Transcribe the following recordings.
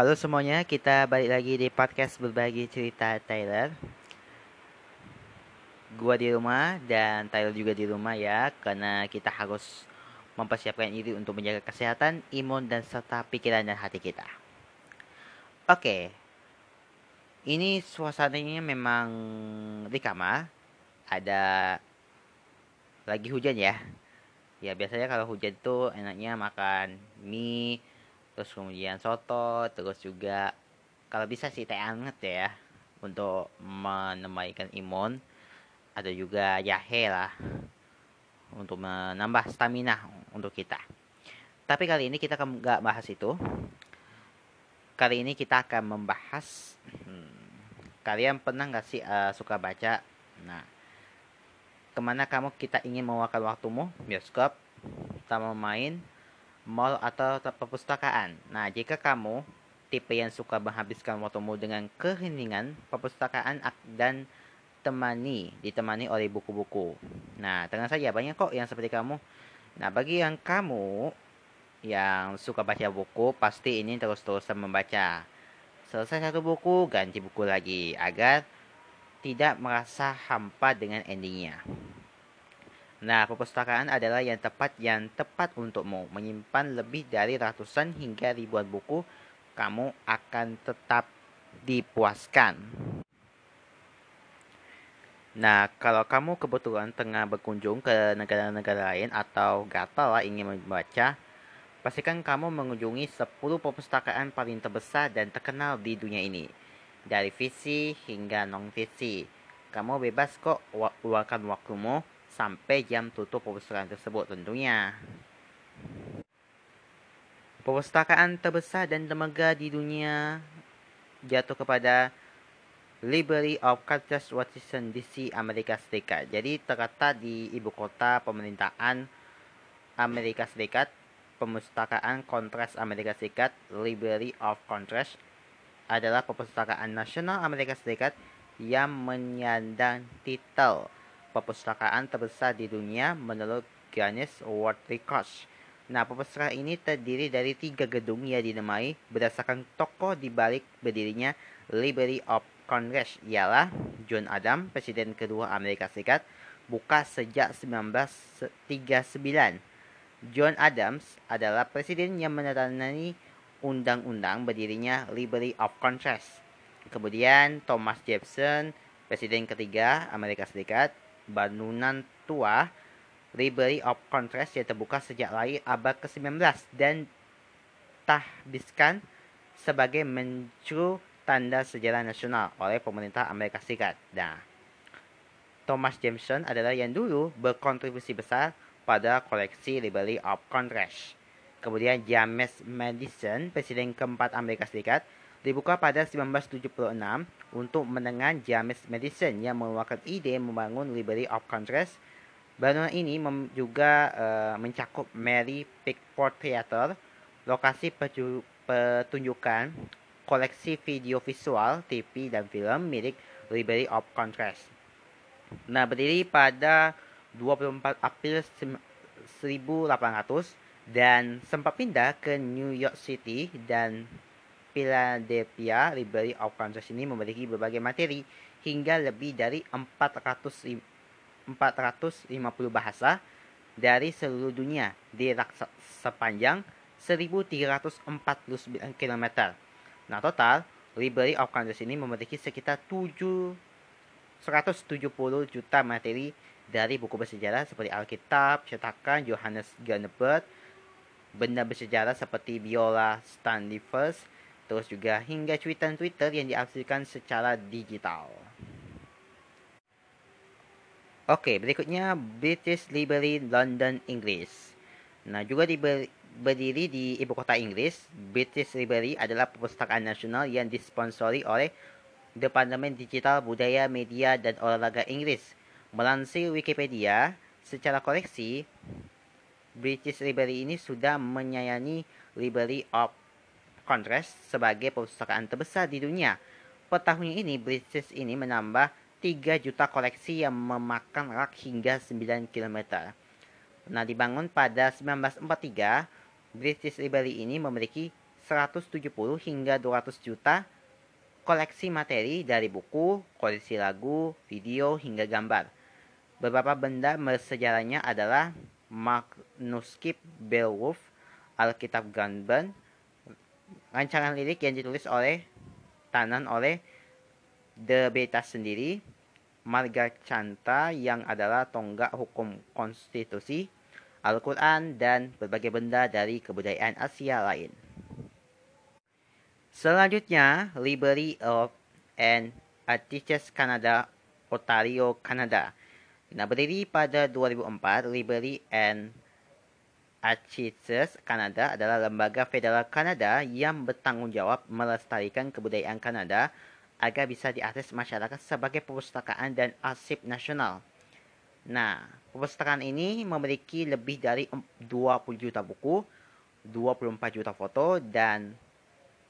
Halo semuanya, kita balik lagi di podcast berbagi cerita Tyler. Gua di rumah dan Tyler juga di rumah ya, karena kita harus mempersiapkan diri untuk menjaga kesehatan, imun dan serta pikiran dan hati kita. Oke, ini suasananya memang di kamar, ada lagi hujan ya. Ya biasanya kalau hujan tuh enaknya makan mie, terus kemudian soto, terus juga kalau bisa sih teh anget ya untuk menambahkan imun. Ada juga jahe lah untuk menambah stamina untuk kita. Tapi kali ini kita nggak bahas itu. Kali ini kita akan membahas hmm, kalian pernah nggak sih uh, suka baca? Nah, ke mana kamu kita ingin mewakan waktumu? Bioskop, taman main, mall atau perpustakaan. Nah, jika kamu tipe yang suka menghabiskan waktumu dengan keheningan, perpustakaan dan temani ditemani oleh buku-buku. Nah, tenang saja banyak kok yang seperti kamu. Nah, bagi yang kamu yang suka baca buku, pasti ini terus-terusan membaca. Selesai satu buku, ganti buku lagi agar tidak merasa hampa dengan endingnya. Nah, perpustakaan adalah yang tepat yang tepat untukmu. Menyimpan lebih dari ratusan hingga ribuan buku, kamu akan tetap dipuaskan. Nah, kalau kamu kebetulan tengah berkunjung ke negara-negara lain atau gatal lah ingin membaca, pastikan kamu mengunjungi 10 perpustakaan paling terbesar dan terkenal di dunia ini. Dari visi hingga non-visi. Kamu bebas kok luangkan waktumu sampai jam tutup perpustakaan tersebut tentunya. Perpustakaan terbesar dan termegah di dunia jatuh kepada Library of Congress Washington DC Amerika Serikat. Jadi terletak di ibu kota pemerintahan Amerika Serikat, Perpustakaan Kongres Amerika Serikat, Library of Congress adalah perpustakaan nasional Amerika Serikat yang menyandang titel perpustakaan terbesar di dunia menurut Guinness World Records. Nah, perpustakaan ini terdiri dari tiga gedung yang dinamai berdasarkan tokoh di balik berdirinya Library of Congress ialah John Adams, Presiden kedua Amerika Serikat, buka sejak 1939. John Adams adalah presiden yang menandatangani undang-undang berdirinya Library of Congress. Kemudian Thomas Jefferson, presiden ketiga Amerika Serikat, bangunan tua Library of Congress yang terbuka sejak lahir abad ke-19 dan tahbiskan sebagai mencuru tanda sejarah nasional oleh pemerintah Amerika Serikat. Nah, Thomas Jameson adalah yang dulu berkontribusi besar pada koleksi Library of Congress. Kemudian James Madison, Presiden keempat Amerika Serikat, dibuka pada 1976 untuk mendengar James Madison yang mengeluarkan ide membangun Library of Congress. Bangunan ini juga uh, mencakup Mary Pickford Theater, lokasi pertunjukan, koleksi video visual, TV dan film milik Library of Congress. Nah, berdiri pada 24 April 1800 dan sempat pindah ke New York City dan Philadelphia Library of Congress ini memiliki berbagai materi hingga lebih dari 400, 450 bahasa dari seluruh dunia di sepanjang 1349 km. Nah, total Library of Congress ini memiliki sekitar 7 170 juta materi dari buku bersejarah seperti Alkitab, cetakan Johannes Gutenberg, benda bersejarah seperti biola Stanley First, terus juga hingga cuitan Twitter yang diarsipkan secara digital. Oke, berikutnya British Library London Inggris. Nah, juga di berdiri di ibu kota Inggris, British Library adalah perpustakaan nasional yang disponsori oleh Departemen Digital Budaya Media dan Olahraga Inggris. Melansir Wikipedia, secara koleksi, British Library ini sudah menyayangi Library of Congress sebagai perpustakaan terbesar di dunia. Per tahun ini, British ini menambah 3 juta koleksi yang memakan rak hingga 9 km. Nah, dibangun pada 1943, British Library ini memiliki 170 hingga 200 juta koleksi materi dari buku, koleksi lagu, video, hingga gambar. Beberapa benda bersejarahnya adalah manuskrip Beowulf, Alkitab Gunburn, rancangan lirik yang ditulis oleh Tanan oleh The Beta sendiri, Marga Canta yang adalah tonggak hukum konstitusi, Al-Quran, dan berbagai benda dari kebudayaan Asia lain. Selanjutnya, Library of and Artists Canada, Ontario, Kanada. Nah, berdiri pada 2004, Library and Archives Kanada adalah lembaga federal Kanada yang bertanggung jawab melestarikan kebudayaan Kanada agar bisa diakses masyarakat sebagai perpustakaan dan arsip nasional. Nah, perpustakaan ini memiliki lebih dari 20 juta buku, 24 juta foto, dan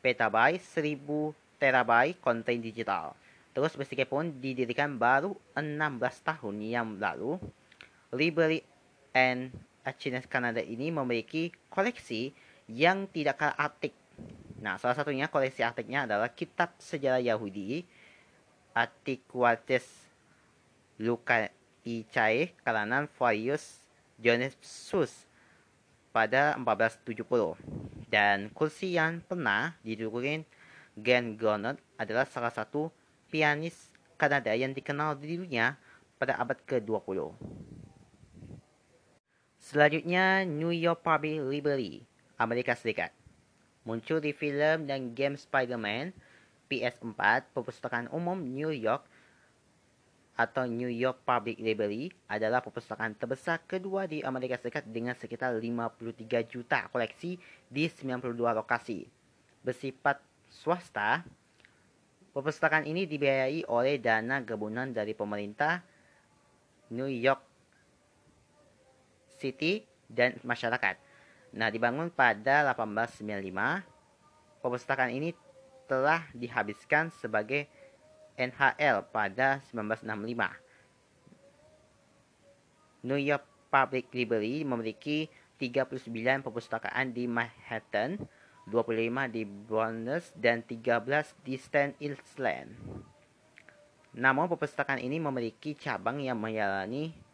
petabyte 1000 terabyte konten digital. Terus meskipun didirikan baru 16 tahun yang lalu, Library and Archives Canada ini memiliki koleksi yang tidak kalah artik. Nah, salah satunya koleksi artiknya adalah Kitab Sejarah Yahudi, Antiquities Lucaicae kalangan Farius Josephus pada 1470. Dan kursi yang pernah didudukin Glenn Goddard adalah salah satu pianis Kanada yang dikenal di dunia pada abad ke-20. Selanjutnya, New York Public Library, Amerika Serikat. Muncul di film dan game Spider-Man, PS4, perpustakaan umum New York atau New York Public Library adalah perpustakaan terbesar kedua di Amerika Serikat dengan sekitar 53 juta koleksi di 92 lokasi. Bersifat swasta, perpustakaan ini dibiayai oleh dana gabungan dari pemerintah New York City, dan masyarakat. Nah, dibangun pada 1895, perpustakaan ini telah dihabiskan sebagai NHL pada 1965. New York Public Library memiliki 39 perpustakaan di Manhattan, 25 di Bronx, dan 13 di Staten Island. Namun perpustakaan ini memiliki cabang yang melayani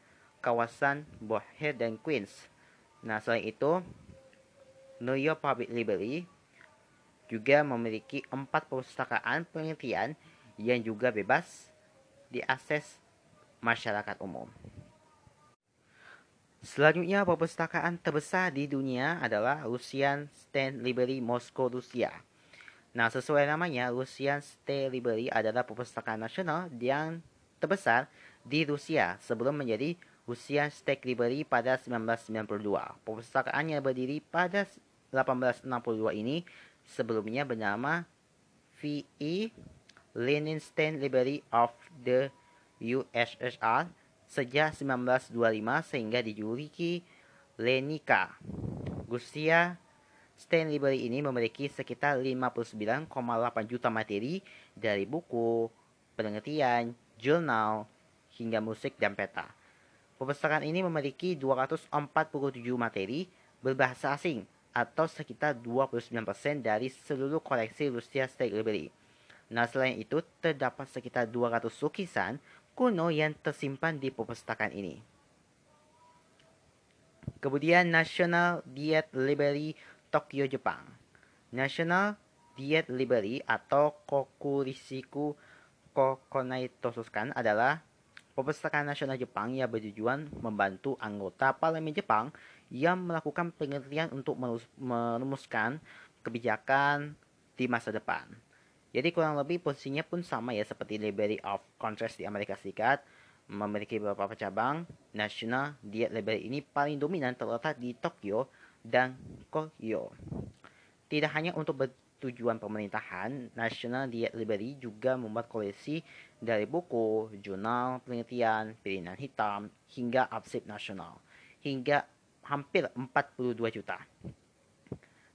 kawasan Boher dan Queens. Nah, selain itu, New York Public Library juga memiliki empat perpustakaan penelitian yang juga bebas diakses masyarakat umum. Selanjutnya, perpustakaan terbesar di dunia adalah Russian State Library Moskow, Rusia. Nah, sesuai namanya, Russian State Library adalah perpustakaan nasional yang terbesar di Rusia sebelum menjadi usia State Library pada 1992. Perpustakaan yang berdiri pada 1862 ini sebelumnya bernama V.E. State Library of the USSR sejak 1925 sehingga dijuluki Lenika. Rusia State Library ini memiliki sekitar 59,8 juta materi dari buku, penelitian, jurnal, hingga musik dan peta. Perpustakaan ini memiliki 247 materi berbahasa asing atau sekitar 29% dari seluruh koleksi Rusia State Library. Nah, selain itu, terdapat sekitar 200 lukisan kuno yang tersimpan di perpustakaan ini. Kemudian National Diet Library Tokyo, Jepang. National Diet Library atau Kokurisiku Kokonai Tosuskan adalah Perpustakaan Nasional Jepang yang bertujuan membantu anggota parlemen Jepang yang melakukan penelitian untuk merumuskan kebijakan di masa depan. Jadi kurang lebih posisinya pun sama ya seperti Library of Congress di Amerika Serikat, memiliki beberapa cabang. National Diet Library ini paling dominan terletak di Tokyo dan Kyoto. Tidak hanya untuk tujuan pemerintahan, National Diet Library juga membuat koleksi dari buku, jurnal, penelitian, pilihan hitam, hingga arsip nasional, hingga hampir 42 juta.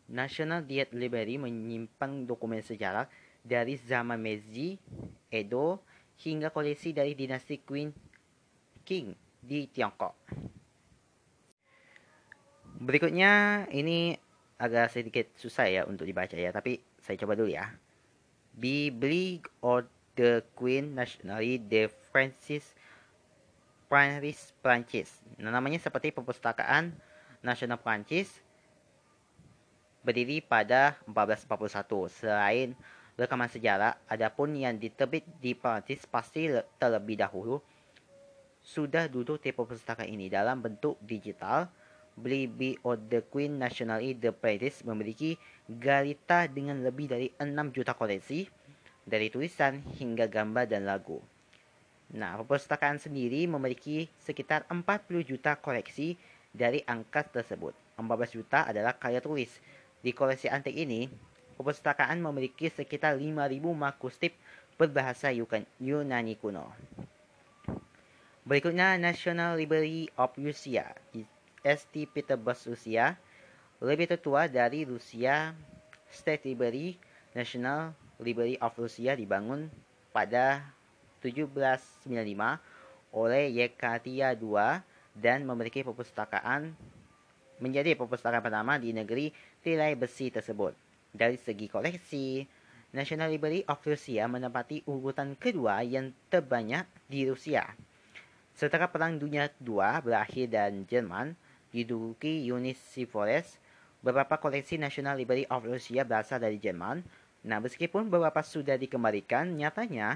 National Diet Library menyimpan dokumen sejarah dari zaman Meiji, Edo, hingga koleksi dari dinasti Queen King di Tiongkok. Berikutnya ini agak sedikit susah ya untuk dibaca ya, tapi saya coba dulu ya. Biblique of the Queen Nationale de Francis Paris Prancis. Nah, namanya seperti perpustakaan nasional Prancis berdiri pada 1441. Selain rekaman sejarah, adapun yang diterbit di Prancis pasti terlebih dahulu sudah duduk di perpustakaan ini dalam bentuk digital Bibi of the Queen Nationale de Paris memiliki garita dengan lebih dari 6 juta koleksi, dari tulisan hingga gambar dan lagu. Nah, perpustakaan sendiri memiliki sekitar 40 juta koleksi dari angka tersebut. 14 juta adalah karya tulis. Di koleksi antik ini, perpustakaan memiliki sekitar 5.000 manuskrip berbahasa Yunani kuno. Berikutnya National Library of Russia St. Petersburg, Rusia, lebih tertua dari Rusia, State Library, National Library of Russia dibangun pada 1795 oleh Yekatia II dan memiliki perpustakaan menjadi perpustakaan pertama di negeri tirai besi tersebut. Dari segi koleksi, National Library of Russia menempati urutan kedua yang terbanyak di Rusia. Setelah Perang Dunia II berakhir dan Jerman diduduki Forest. Beberapa koleksi National Library of Russia berasal dari Jerman. Nah, meskipun beberapa sudah dikembalikan, nyatanya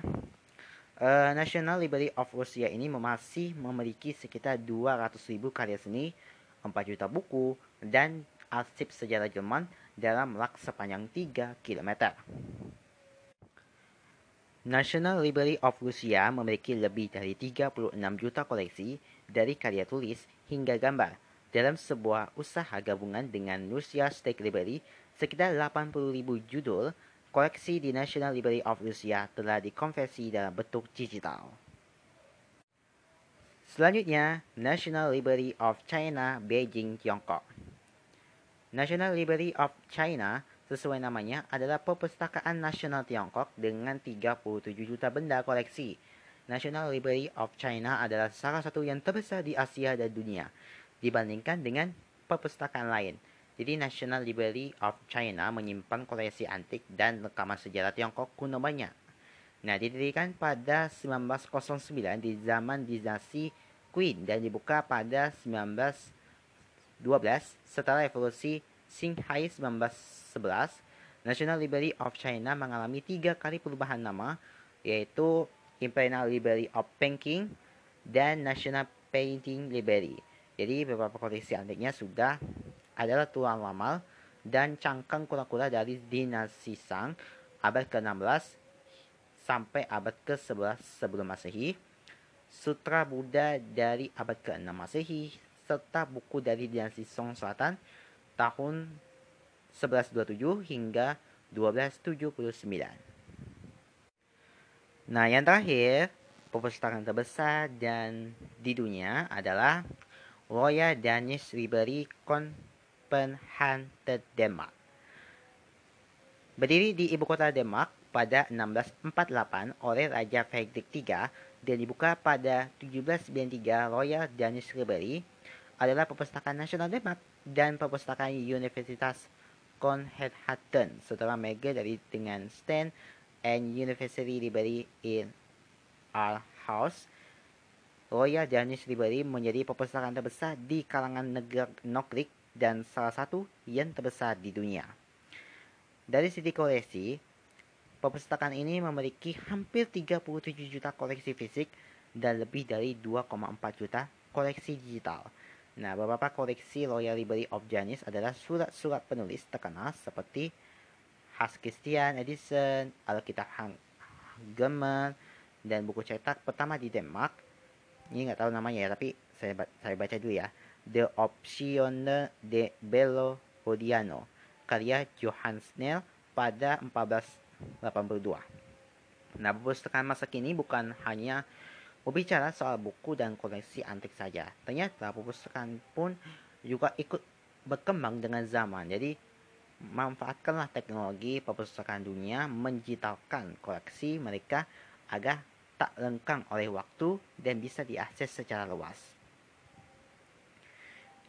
uh, National Library of Russia ini masih memiliki sekitar 200 ribu karya seni, 4 juta buku, dan arsip sejarah Jerman dalam lak sepanjang 3 km. National Library of Russia memiliki lebih dari 36 juta koleksi dari karya tulis hingga gambar dalam sebuah usaha gabungan dengan Russia State Library, sekitar 80.000 judul koleksi di National Library of Russia telah dikonversi dalam bentuk digital. Selanjutnya, National Library of China, Beijing, Tiongkok. National Library of China sesuai namanya adalah perpustakaan nasional Tiongkok dengan 37 juta benda koleksi. National Library of China adalah salah satu yang terbesar di Asia dan dunia dibandingkan dengan perpustakaan lain. Jadi National Library of China menyimpan koleksi antik dan rekaman sejarah Tiongkok kuno banyak. Nah, didirikan pada 1909 di zaman dinasti Qin dan dibuka pada 1912 setelah revolusi Qinghai 1911. National Library of China mengalami tiga kali perubahan nama, yaitu Imperial Library of Peking dan National Painting Library. Jadi beberapa koleksi antiknya sudah adalah tulang lama dan cangkang kura-kura dari dinasti Sang abad ke-16 sampai abad ke-11 sebelum Masehi, sutra Buddha dari abad ke-6 Masehi, serta buku dari dinasti Song Selatan tahun 1127 hingga 1279. Nah, yang terakhir, perpustakaan terbesar dan di dunia adalah Royal Danish Library Copenhagen, Denmark. Berdiri di ibu kota Denmark pada 1648 oleh Raja Fredrik III dan dibuka pada 1793 Royal Danish Library adalah perpustakaan nasional Denmark dan perpustakaan Universitas Copenhagen setelah merger dari dengan Stand and University Library in Aarhus Royal Danish Library menjadi perpustakaan terbesar di kalangan negara Nordic dan salah satu yang terbesar di dunia. Dari sisi koleksi, perpustakaan ini memiliki hampir 37 juta koleksi fisik dan lebih dari 2,4 juta koleksi digital. Nah, beberapa koleksi Royal Library of Danish adalah surat-surat penulis terkenal seperti Hans Christian Edison, Alkitab German, dan buku cetak pertama di Denmark ini nggak tahu namanya ya tapi saya saya baca dulu ya. The Option de Bello Odiano karya Johann Snell pada 1482 nah perpustakaan masa kini bukan hanya berbicara soal buku dan koleksi antik saja. Ternyata perpustakaan pun juga ikut berkembang dengan zaman. Jadi manfaatkanlah teknologi perpustakaan dunia mendigitalkan koleksi mereka agar tak lengkang oleh waktu dan bisa diakses secara luas.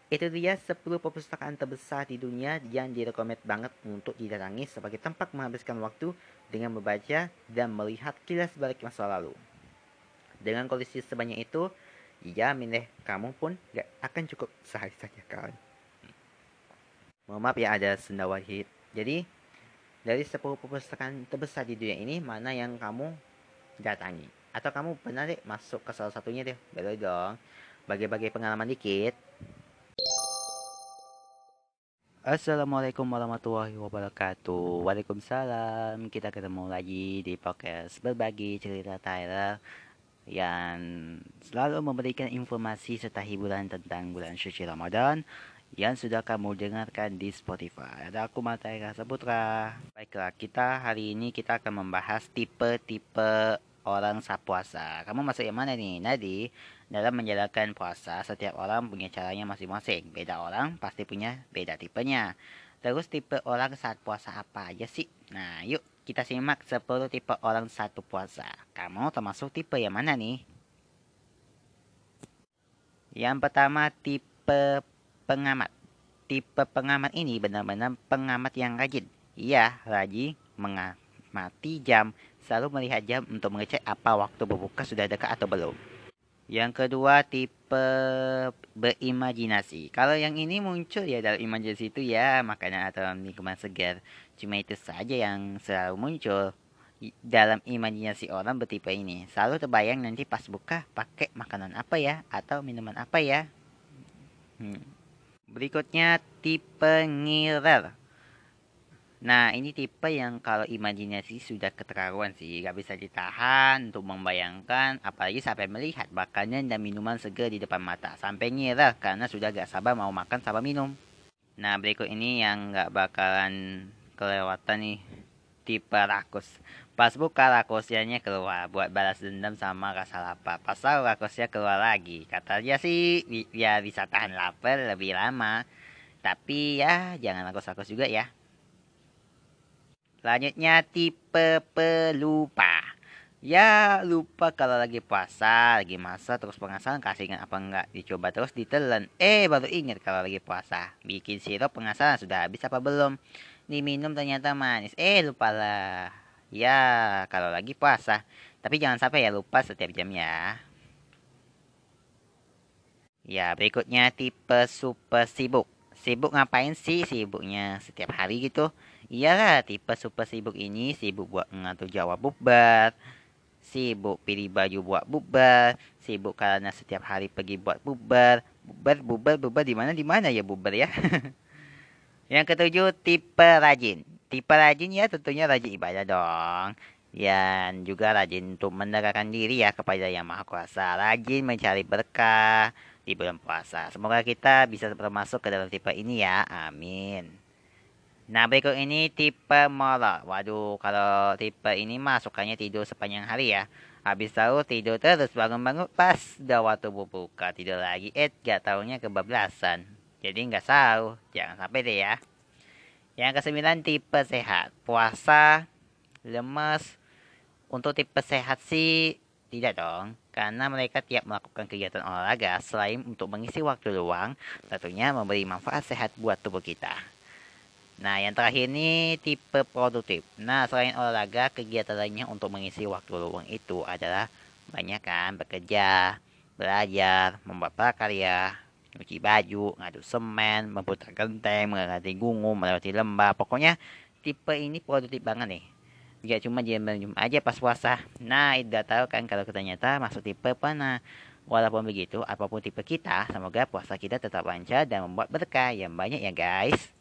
Itu dia 10 perpustakaan terbesar di dunia yang direkomend banget untuk didatangi sebagai tempat menghabiskan waktu dengan membaca dan melihat kilas balik masa lalu. Dengan kondisi sebanyak itu, ya milih kamu pun gak akan cukup sehari saja kawan. Mohon maaf ya ada sendawa hit. Jadi, dari 10 perpustakaan terbesar di dunia ini, mana yang kamu datangi? Atau kamu pernah deh masuk ke salah satunya deh? Boleh dong. Bagi-bagi pengalaman dikit. Assalamualaikum warahmatullahi wabarakatuh Waalaikumsalam Kita ketemu lagi di podcast Berbagi Cerita Tyler Yang selalu memberikan informasi serta hiburan tentang bulan suci Ramadan Yang sudah kamu dengarkan di Spotify Ada aku Matai Rasa Putra Baiklah, kita hari ini kita akan membahas tipe-tipe orang sapuasa Kamu masuk yang mana nih? Nadi dalam menjalankan puasa, setiap orang punya caranya masing-masing. Beda orang pasti punya beda tipenya. Terus tipe orang saat puasa apa aja sih? Nah, yuk kita simak 10 tipe orang satu puasa. Kamu termasuk tipe yang mana nih? Yang pertama tipe pengamat. Tipe pengamat ini benar-benar pengamat yang rajin. Iya, rajin mengamati jam, selalu melihat jam untuk mengecek apa waktu berbuka sudah dekat atau belum. Yang kedua tipe berimajinasi. Kalau yang ini muncul ya dalam imajinasi itu ya makanan atau minuman segar. Cuma itu saja yang selalu muncul dalam imajinasi orang bertipe ini. Selalu terbayang nanti pas buka pakai makanan apa ya atau minuman apa ya. Hmm. Berikutnya tipe ngiler. Nah, ini tipe yang kalau imajinasi sudah keterlaluan sih. Gak bisa ditahan untuk membayangkan, apalagi sampai melihat makanan dan minuman segar di depan mata. Sampai ngira karena sudah gak sabar mau makan sama minum. Nah, berikut ini yang gak bakalan kelewatan nih. Tipe rakus. Pas buka rakusnya keluar buat balas dendam sama rasa lapar. Pasal rakusnya keluar lagi. Katanya sih ya bisa tahan lapar lebih lama. Tapi ya jangan rakus-rakus juga ya. Selanjutnya tipe pelupa. Ya lupa kalau lagi puasa, lagi masa terus pengasaran kasih ingat apa enggak. Dicoba terus ditelan. Eh baru ingat kalau lagi puasa. Bikin sirup pengasaran sudah habis apa belum. Diminum ternyata manis. Eh lupa lah. Ya kalau lagi puasa. Tapi jangan sampai ya lupa setiap jam ya. Ya berikutnya tipe super sibuk. Sibuk ngapain sih sibuknya setiap hari gitu? Iyalah, tipe super sibuk ini sibuk buat mengatur jawab bubar, sibuk pilih baju buat bubar, sibuk karena setiap hari pergi buat bubar, bubar, bubar, bubar di mana di mana ya bubar ya. Yang ketujuh, tipe rajin. Tipe rajin ya tentunya rajin ibadah dong. Dan juga rajin untuk mendekatkan diri ya kepada Yang Maha Kuasa. Rajin mencari berkah di bulan puasa. Semoga kita bisa termasuk ke dalam tipe ini ya. Amin. Nah berikut ini tipe molor. Waduh kalau tipe ini mah sukanya tidur sepanjang hari ya. Habis tahu tidur terus bangun-bangun pas udah waktu buka tidur lagi. Eh gak tahunya kebablasan. Jadi nggak tahu. Jangan sampai deh ya. Yang kesembilan tipe sehat. Puasa, lemes. Untuk tipe sehat sih tidak dong. Karena mereka tiap melakukan kegiatan olahraga selain untuk mengisi waktu luang, tentunya memberi manfaat sehat buat tubuh kita. Nah, yang terakhir ini tipe produktif. Nah, selain olahraga, kegiatan lainnya untuk mengisi waktu luang itu adalah banyak kan bekerja, belajar, membuat prakarya, cuci baju, ngadu semen, memutar genteng, mengganti gunung, melewati lembah. Pokoknya tipe ini produktif banget nih. Gak cuma diam-diam aja pas puasa. Nah, udah tahu kan kalau ternyata masuk tipe mana. Walaupun begitu, apa pun tipe kita, semoga puasa kita tetap lancar dan membuat berkah yang banyak ya guys.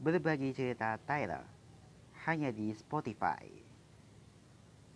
berbagi cerita Tyler hanya di Spotify.